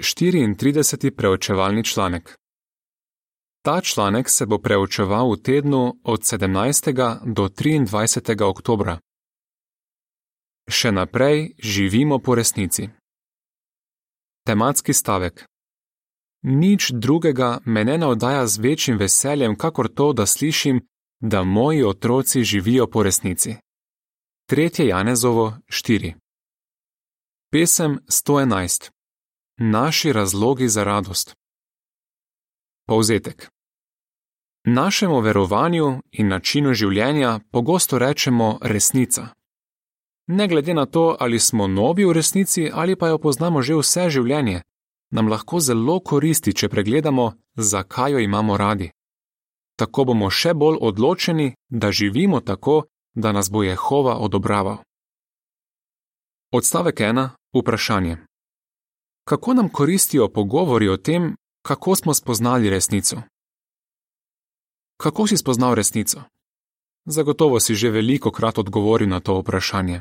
34. preučevalni članek. Ta članek se bo preučeval v tednu od 17. do 23. oktobra. Še naprej živimo po resnici. Tematski stavek. Nič drugega me ne navdaja z večjim veseljem, kakor to, da slišim, da moji otroci živijo po resnici. 3. Janezovo 4. Pesem 111. Naši razlogi za radost. Povzetek. Našemu verovanju in načinu življenja pogosto rečemo resnica. Ne glede na to, ali smo novi v resnici ali pa jo poznamo že vse življenje, nam lahko zelo koristi, če pregledamo, zakaj jo imamo radi. Tako bomo še bolj odločeni, da živimo tako, da nas bo Jehova odobraval. Odstavek 1. Vprašanje. Kako nam koristijo pogovori o tem, kako smo spoznali resnico? Kako si spoznal resnico? Zagotovo si že veliko krat odgovoril na to vprašanje.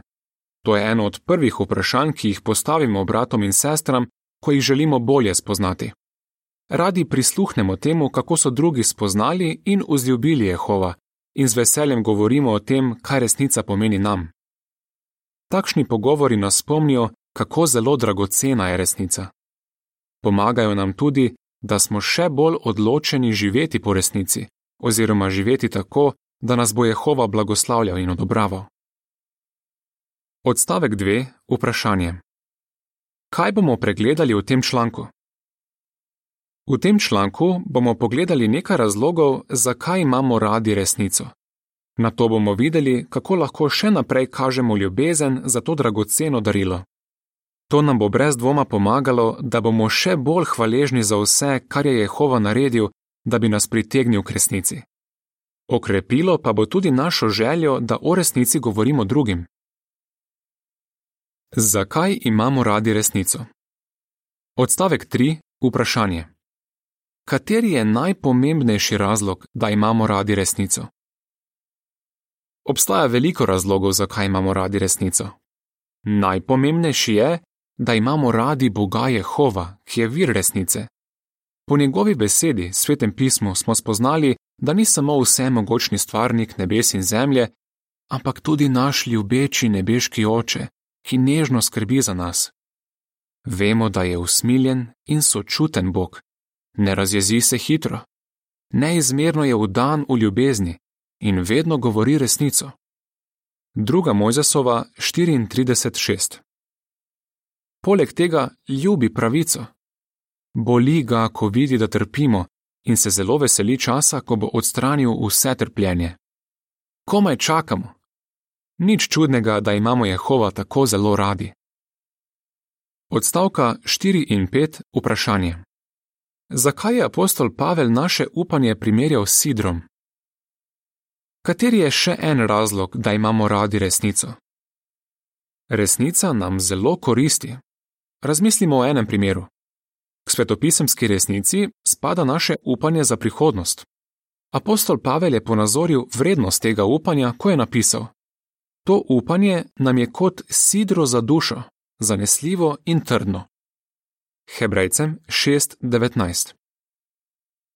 To je eno od prvih vprašanj, ki jih postavimo bratom in sestram, ko jih želimo bolje spoznati. Radi prisluhnemo temu, kako so drugi spoznali in vzljubili Jehova, in z veseljem govorimo o tem, kaj resnica pomeni nam. Takšni pogovori nas spomnijo, kako zelo dragocena je resnica. Pomagajo nam tudi, da smo še bolj odločeni živeti po resnici, oziroma živeti tako, da nas bo Jehova blagoslavljal in odobraval. Odstavek 2. Vprašanje. Kaj bomo pregledali v tem članku? V tem članku bomo pogledali nekaj razlogov, zakaj imamo radi resnico. Na to bomo videli, kako lahko še naprej kažemo ljubezen za to dragoceno darilo. To nam bo brez dvoma pomagalo, da bomo še bolj hvaležni za vse, kar je Jehova naredil, da bi nas pritegnil k resnici. Okrepilo pa bo tudi našo željo, da o resnici govorimo drugim. Zakaj imamo radi resnico? Odstavek 3. Vprašanje. Kateri je najpomembnejši razlog, da imamo radi resnico? Obstaja veliko razlogov, zakaj imamo radi resnico. Najpomembnejši je, da imamo radi Boga Jehova, ki je vir resnice. Po njegovi besedi, svetem pismu, smo spoznali, da ni samo vsemogočni stvarnik nebes in zemlje, ampak tudi naš ljubeči nebeški oče, ki nežno skrbi za nas. Vemo, da je usmiljen in sočuten Bog, ne razjezi se hitro, neizmerno je vdan v ljubezni in vedno govori resnico. Druga Mojzesova 34:6 Poleg tega ljubi pravico. Boli ga, ko vidi, da trpimo, in se zelo veseli časa, ko bo odstranil vse trpljenje. Komaj čakamo. Nič čudnega, da imamo Jehova tako zelo radi. Odstavka 4 in 5 vprašanje. Zakaj je apostol Pavel naše upanje primerjal s sidrom? Kateri je še en razlog, da imamo radi resnico? Resnica nam zelo koristi. Razmislimo o enem primeru. K svetopisemski resnici spada naše upanje za prihodnost. Apostol Pavel je ponazoril vrednost tega upanja, ko je napisal: To upanje nam je kot sidro za dušo, zanesljivo in trdno. Hebrejcem 6:19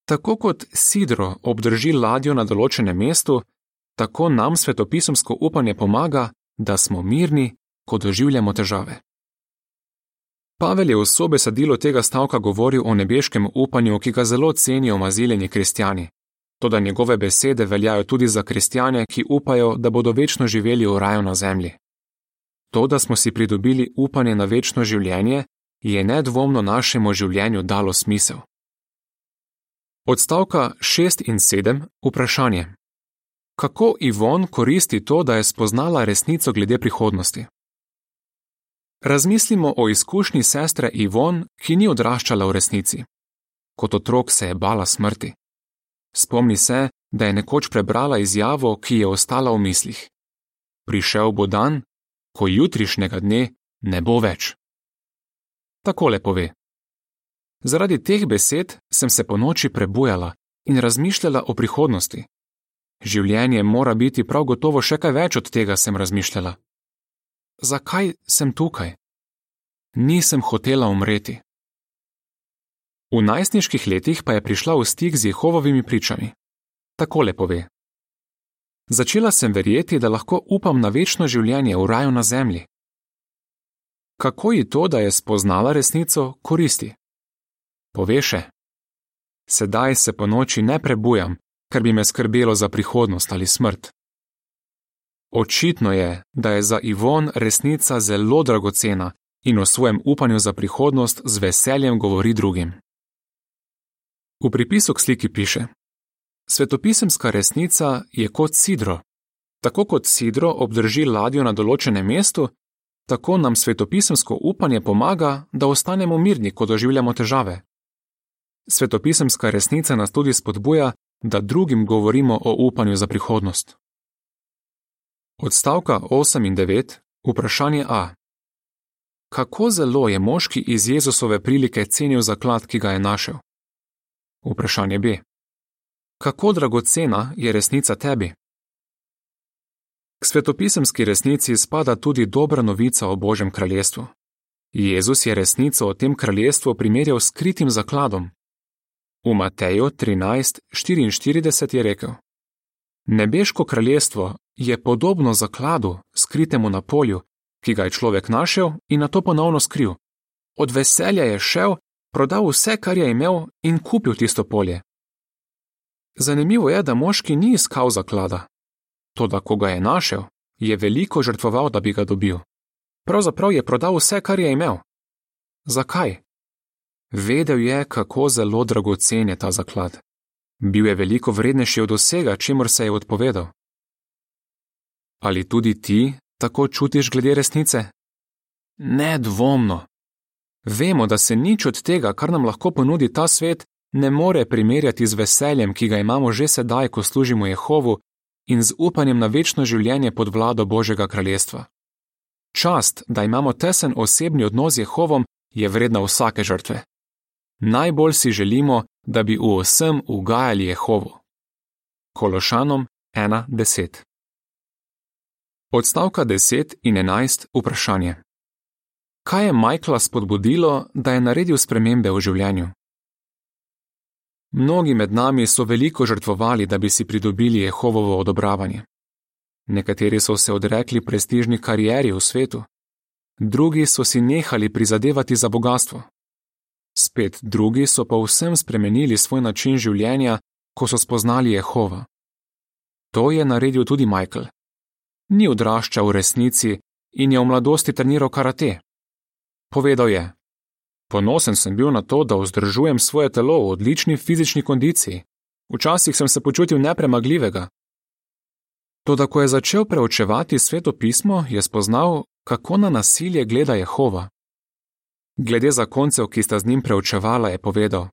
Tako kot sidro obdrži ladjo na določenem mestu, tako nam svetopisemsko upanje pomaga, da smo mirni, ko doživljamo težave. Pavel je v sobesedilu tega stavka govoril o nebeškem upanju, ki ga zelo cenijo maziljeni kristijani. Toda njegove besede veljajo tudi za kristijane, ki upajo, da bodo večno živeli v raju na zemlji. To, da smo si pridobili upanje na večno življenje, je nedvomno našemu življenju dalo smisel. Odstavka 6 in 7 vprašanje. Kako Ivon koristi to, da je spoznala resnico glede prihodnosti? Razmislimo o izkušnji sestre Ivon, ki ni odraščala v resnici. Kot otrok se je bala smrti. Spomni se, da je nekoč prebrala izjavo, ki je ostala v mislih. Prišel bo dan, ko jutrišnjega dne ne bo več. Takole pove. Zaradi teh besed sem se po noči prebujala in razmišljala o prihodnosti. Življenje mora biti prav gotovo še kaj več od tega, sem razmišljala zakaj sem tukaj? Nisem hotela umreti. V najstniških letih pa je prišla v stik z Jehovovimi pričami. Takole pove: Začela sem verjeti, da lahko upam na večno življenje v raju na zemlji. Kako ji to, da je spoznala resnico, koristi? Pove še: Sedaj se po noči ne prebujam, ker bi me skrbelo za prihodnost ali smrt. Očitno je, da je za Ivon resnica zelo dragocena in o svojem upanju za prihodnost z veseljem govori drugim. V pripisu k sliki piše: Svetopisemska resnica je kot sidro. Tako kot sidro obdrži ladjo na določenem mestu, tako nam svetopisemsko upanje pomaga, da ostanemo mirni, ko doživljamo težave. Svetopisemska resnica nas tudi spodbuja, da drugim govorimo o upanju za prihodnost. Odstavka 8 in 9, vprašanje A. Kako zelo je moški iz Jezusove prilike cenil zaklad, ki ga je našel? Vprašanje B. Kako dragocena je resnica tebi? K svetopisemski resnici spada tudi dobra novica o Božjem kraljestvu. Jezus je resnico o tem kraljestvu primerjal s skritim zakladom. V Mateju 13:44 je rekel: Nebeško kraljestvo je podobno zakladu, skritemu na polju, ki ga je človek našel in na to ponovno skril. Od veselja je šel, prodal vse, kar je imel in kupil tisto polje. Zanimivo je, da moški ni iskal zaklada. Toda, ko ga je našel, je veliko žrtvoval, da bi ga dobil. Pravzaprav je prodal vse, kar je imel. Zakaj? Vedel je, kako zelo dragocen je ta zaklad. Bil je veliko vrednejši od vsega, čemur se je odpovedal. Ali tudi ti tako čutiš glede resnice? Nedvomno. Vemo, da se nič od tega, kar nam lahko ponudi ta svet, ne more primerjati z veseljem, ki ga imamo že sedaj, ko služimo Jehovu in z upanjem na večno življenje pod vlado Božjega kraljestva. Čast, da imamo tesen osebni odnos z Jehovom, je vredna vsake žrtve. Najbolj si želimo, da bi v vsem ugajali Jehovu. Kološanom 1:10 Odstavka 10 in 11 vprašanje. Kaj je Majkla spodbudilo, da je naredil spremembe v življenju? Mnogi med nami so veliko žrtvovali, da bi si pridobili Jehovovo odobravanje. Nekateri so se odrekli prestižni karieri v svetu, drugi so si nehali prizadevati za bogatstvo. Spet drugi so pa vsem spremenili svoj način življenja, ko so spoznali Jehova. To je naredil tudi Michael ni odraščal v resnici in je v mladosti treniral karate. Povedal je: Ponosen sem bil na to, da vzdržujem svoje telo v odlični fizični kondiciji. Včasih sem se počutil nepremagljivega. Toda, ko je začel preučevati sveto pismo, je spoznal, kako na nasilje gleda Jehova. Glede zakoncev, ki sta z njim preučevala, je povedal: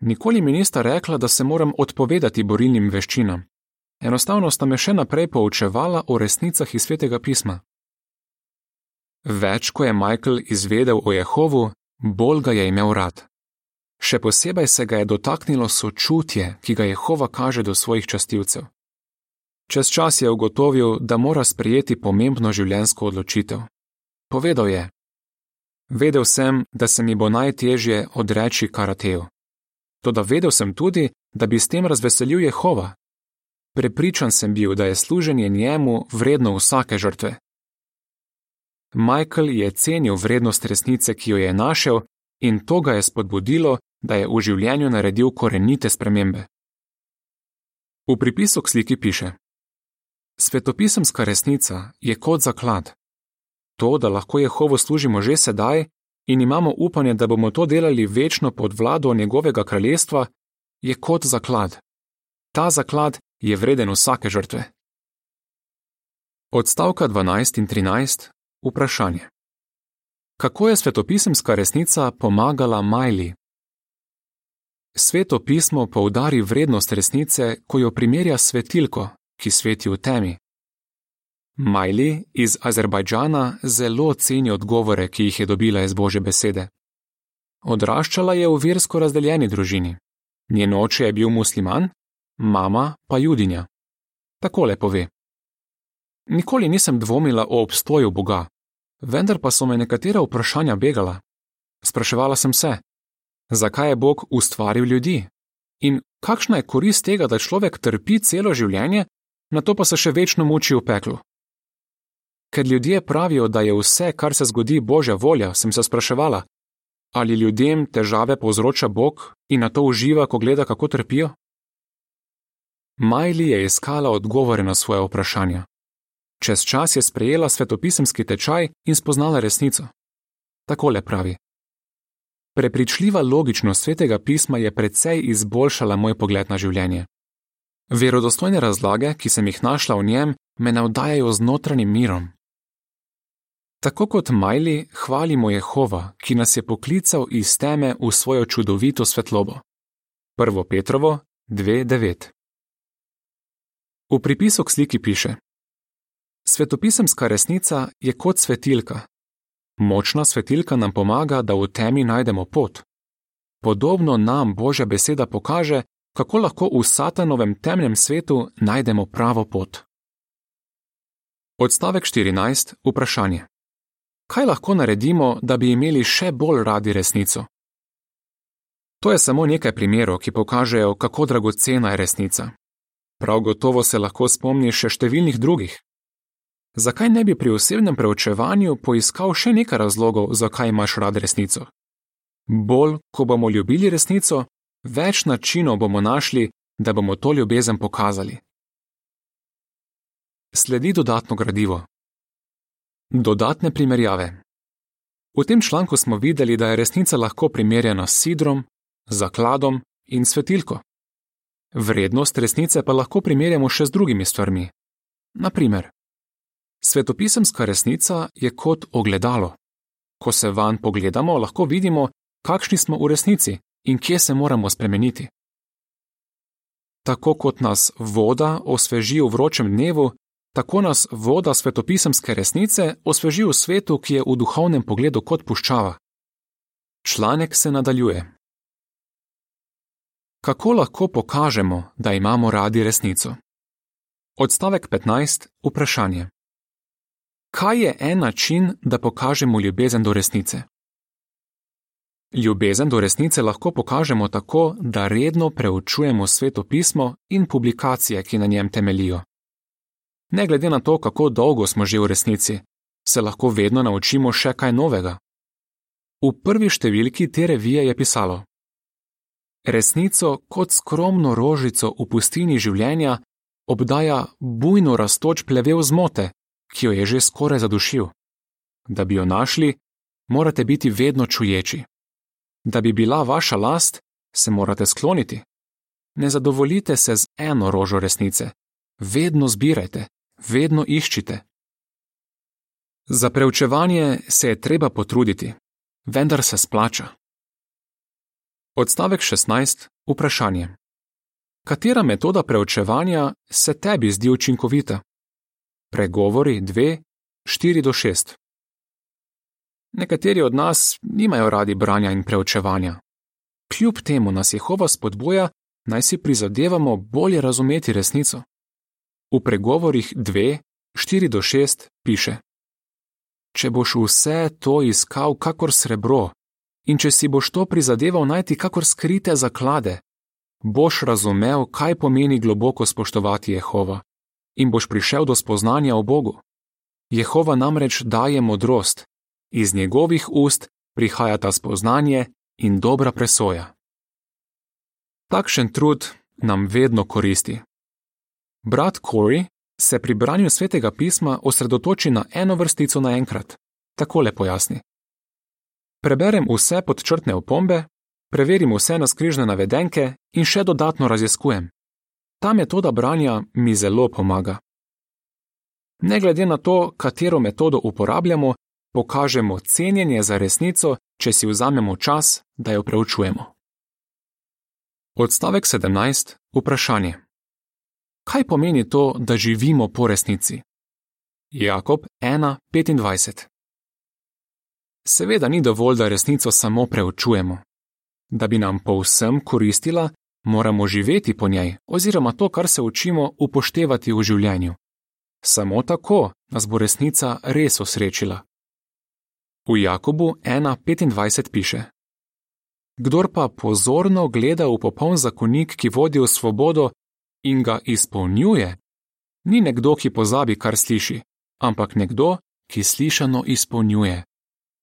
Nikoli mi nista rekla, da se moram odpovedati borilnim veščinam. Enostavno sta me še naprej poučevala o resnicah iz svetega pisma. Več, ko je Michael izvedel o Jehovu, bolj ga je imel rad. Še posebej se ga je dotaknilo sočutje, ki ga Jehova kaže do svojih častilcev. Čez čas je ugotovil, da mora sprejeti pomembno življenjsko odločitev. Povedal je: Vedel sem, da se mi bo najtežje odreči karateju. Toda vedel sem tudi, da bi s tem razveselil Jehova, Prepričan sem bil, da je služenje njemu vredno vsake žrtve. Michael je cenil vrednost resnice, ki jo je našel, in to ga je spodbudilo, da je v življenju naredil korenite spremembe. V pripisu k sliki piše: Svetopisemska resnica je kot zaklad. To, da lahko Jehovo služimo že sedaj in imamo upanje, da bomo to delali večno pod vlado njegovega kraljestva, je kot zaklad. Ta zaklad je vreden vsake žrtve. Odstavka 12 in 13. Vprašanje. Kako je svetopisemska resnica pomagala Majli? Sveto pismo poudari vrednost resnice, ko jo primerja s svetilko, ki sveti v temi. Majli iz Azerbajdžana zelo ceni odgovore, ki jih je dobila iz Božje besede. Odraščala je v versko razdeljeni družini. Njen oče je bil musliman, mama pa judinja. Takole pove: Nikoli nisem dvomila o obstoju Boga, vendar pa so me nekatera vprašanja begala. Spraševala sem se, Zakaj je Bog ustvaril ljudi? In kakšna je korist tega, da človek trpi celo življenje, na to pa se še večno muči v peklu? Ker ljudje pravijo, da je vse, kar se zgodi, božja volja, sem se spraševala, ali ljudem težave povzroča Bog in na to uživa, ko gleda, kako trpijo? Majli je iskala odgovore na svoje vprašanja. Čez čas je sprejela svetopisemski tečaj in spoznala resnico. Takole pravi: Prepričljiva logičnost svetega pisma je precej izboljšala moj pogled na življenje. Verodostojne razlage, ki sem jih našla v njem, me navdajajo z notranjim mirom. Tako kot Majli, hvalimo Jehova, ki nas je poklical iz teme v svojo čudovito svetlobo. 1. Petrovo 2.9 V pripisu k sliki piše: Svetopisemska resnica je kot svetilka. Močna svetilka nam pomaga, da v temi najdemo pot. Podobno nam Božja beseda pokaže, kako lahko v satanovem temnem svetu najdemo pravo pot. Odstavek 14. Vprašanje. Kaj lahko naredimo, da bi imeli še bolj radi resnico? To je samo nekaj primerov, ki pokažejo, kako dragocena je resnica. Prav gotovo se lahko spomniš še številnih drugih. Zakaj ne bi pri osebnem preučevanju poiskal še nekaj razlogov, zakaj imaš rad resnico? Bolj, ko bomo ljubili resnico, več načinov bomo našli, da bomo to ljubezen pokazali. Sledi dodatno gradivo. Dodatne primerjave. V tem članku smo videli, da je resnica lahko primerjana s sidrom, zakladom in svetilko. Vrednost resnice pa lahko primerjamo še z drugimi stvarmi. Naprimer, svetopisemska resnica je kot ogledalo. Ko se van pogledamo, lahko vidimo, kakšni smo v resnici in kje se moramo spremeniti. Tako kot nas voda osveži v vročem dnevu, tako nas voda svetopisemske resnice osveži v svetu, ki je v duhovnem pogledu kot puščava. Članek se nadaljuje. Kako lahko pokažemo, da imamo radi resnico? Odstavek 15. Vprašanje. Kaj je en način, da pokažemo ljubezen do resnice? Ljubezen do resnice lahko pokažemo tako, da redno preučujemo sveto pismo in publikacije, ki na njem temelijo. Ne glede na to, kako dolgo smo že v resnici, se lahko vedno naučimo še kaj novega. V prvi številki te revije je pisalo: Resnico kot skromno rožico v pustini življenja obdaja bujno rastoč plevel zmote, ki jo je že skoraj zadušil. Da bi jo našli, morate biti vedno čuječi. Da bi bila vaša last, se morate skloniti. Ne zadovoljite se z eno rožo resnice, vedno zbirajte, vedno iščite. Za preučevanje se je treba potruditi, vendar se splača. Odstavek 16. Vprašanje. Katera metoda preučevanja se tebi zdi učinkovita? Pregovori 2, 4 do 6. Nekateri od nas nimajo radi branja in preučevanja. Kljub temu nas Jehova spodbuja, naj si prizadevamo bolje razumeti resnico. V pregovorih 2, 4 do 6 piše: Če boš vse to iskal kakor srebro, In če si boš to prizadeval najti kakor skrite zaklade, boš razumel, kaj pomeni globoko spoštovati Jehova in boš prišel do spoznanja o Bogu. Jehova namreč daje modrost, iz njegovih ust prihaja ta spoznanje in dobra presoja. Takšen trud nam vedno koristi. Brat Corey se pri branju svetega pisma osredotoči na eno vrstico naenkrat. Takole pojasni. Preberem vse podčrtne opombe, preverim vse naskrižne navedenke in še dodatno raziskujem. Ta metoda branja mi zelo pomaga. Ne glede na to, katero metodo uporabljamo, pokažemo cenjenje za resnico, če si vzamemo čas, da jo preučujemo. Odstavek 17. Vprašanje. Kaj pomeni to, da živimo po resnici? Jakob 1:25 Seveda ni dovolj, da resnico samo preučujemo. Da bi nam povsem koristila, moramo živeti po njej, oziroma to, kar se učimo, upoštevati v življenju. Samo tako nas bo resnica res osrečila. V Jakobu 1:25 piše: Kdor pa pozorno gleda v popoln zakonik, ki vodi v svobodo in ga izpolnjuje, ni nekdo, ki pozabi, kar sliši, ampak nekdo, ki slišano izpolnjuje.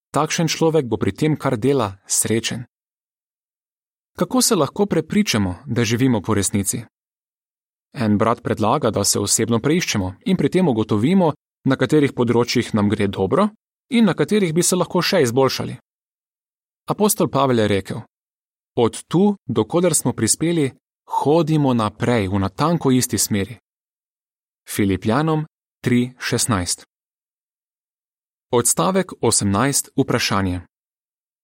Takšen človek bo pri tem, kar dela, srečen. Kako se lahko prepričamo, da živimo po resnici? En brat predlaga, da se osebno preiščemo in pri tem ugotovimo, na katerih področjih nam gre dobro in na katerih bi se lahko še izboljšali. Apostol Pavel je rekel: Od tu, dokler smo prispeli, hodimo naprej v natanko isti smeri. Filipijanom 3:16 Odstavek 18. Vprašanje: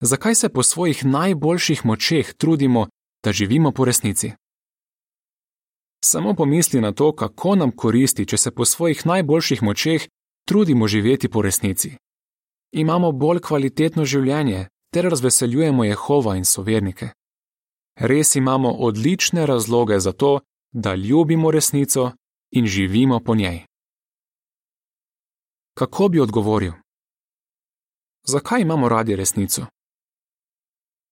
Zakaj se po svojih najboljših močeh trudimo, da živimo po resnici? Samo pomisli na to, kako nam koristi, če se po svojih najboljših močeh trudimo živeti po resnici. Imamo bolj kvalitetno življenje ter razveseljujemo Jehova in sovernike. Res imamo odlične razloge za to, da ljubimo resnico in živimo po njej. Kako bi odgovoril? Zakaj imamo radi resnico?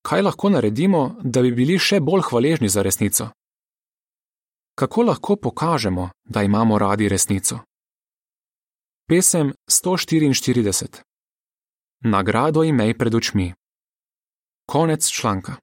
Kaj lahko naredimo, da bi bili še bolj hvaležni za resnico? Kako lahko pokažemo, da imamo radi resnico? Pesem 144 Nagrado imej pred očmi. Konec članka.